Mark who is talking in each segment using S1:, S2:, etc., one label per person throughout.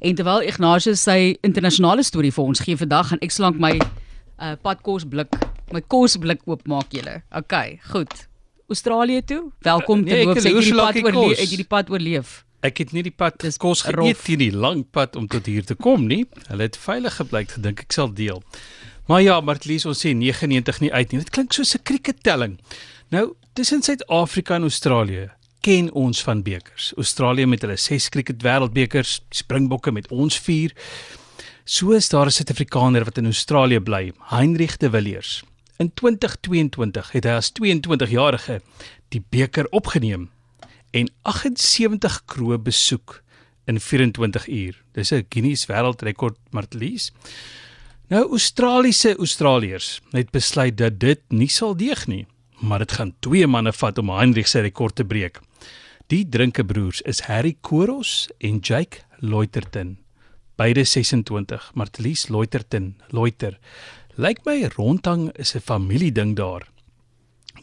S1: En terwyl Ignatius sy internasionale storie vir ons gee vandag, gaan ek slank my uh, padkosblik, my kosblik oopmaak julle. Okay, goed. Australië toe. Welkom te
S2: nee, ek
S1: Boop.
S2: is
S1: Het jy die
S2: Ursula
S1: pad oorleef? Het jy die pad oorleef?
S2: Ek het nie die pad
S1: Dis
S2: kos geëet hier die lang pad om tot hier te kom nie. Hulle het veilig gebleik gedink ek sal deel. Maar ja, Martlies ons sê 99 nie uit nie. Dit klink soos 'n krikettelling. Nou, tussen Suid-Afrika en Australië ken ons van bekers. Australië met hulle 6 kriket wêreldbekers, Springbokke met ons 4. So is daar 'n Suid-Afrikaner wat in Australië bly, Heinrich de Villiers. In 2022 het hy as 22-jarige die beker opgeneem en 78 kroe besoek in 24 uur. Dis 'n Guinness wêreldrekord, Martlies. Nou Australiese Australiërs het besluit dat dit nie sal deeg nie, maar dit gaan twee manne vat om Heinrich se rekord te breek. Die drinkebroers is Harry Koros en Jake Loiterton. Beide 26, Martlies Loiterton, Loiter. Lyk my rondhang is 'n familieding daar.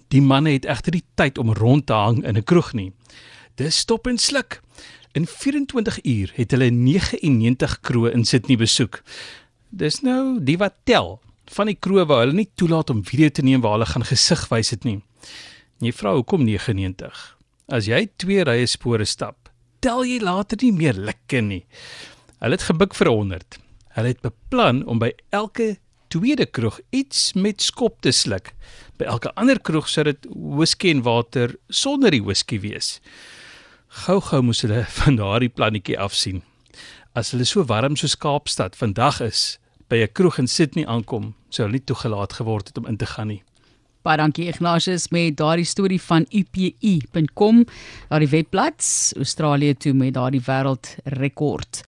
S2: Die manne het egter nie tyd om rond te hang in 'n kroeg nie. Dis stop en sluk. In 24 uur het hulle 99 kroe in Sydney besoek. Dis nou die wat tel van die kroe waar hulle nie toelaat om video te neem waar hulle gaan gesig wys het nie. En jy vra hoekom 99? As jy twee rye spore stap, tel jy later nie meer lekker nie. Hulle het gebuk vir 100. Hulle het beplan om by elke tweede kroeg iets met skop te sluk. By elke ander kroeg sou dit whisky en water sonder die whisky wees. Gou-gou moes hulle van daardie plannetjie afsien. As hulle so warm soos Kaapstad vandag is, by 'n kroeg in Sydney aankom, sou hulle nie toegelaat geword het om in te gaan nie.
S1: Baie dankie Ignatius met daardie storie van upi.com, daardie webblad Australië toe met daardie wêreldrekord.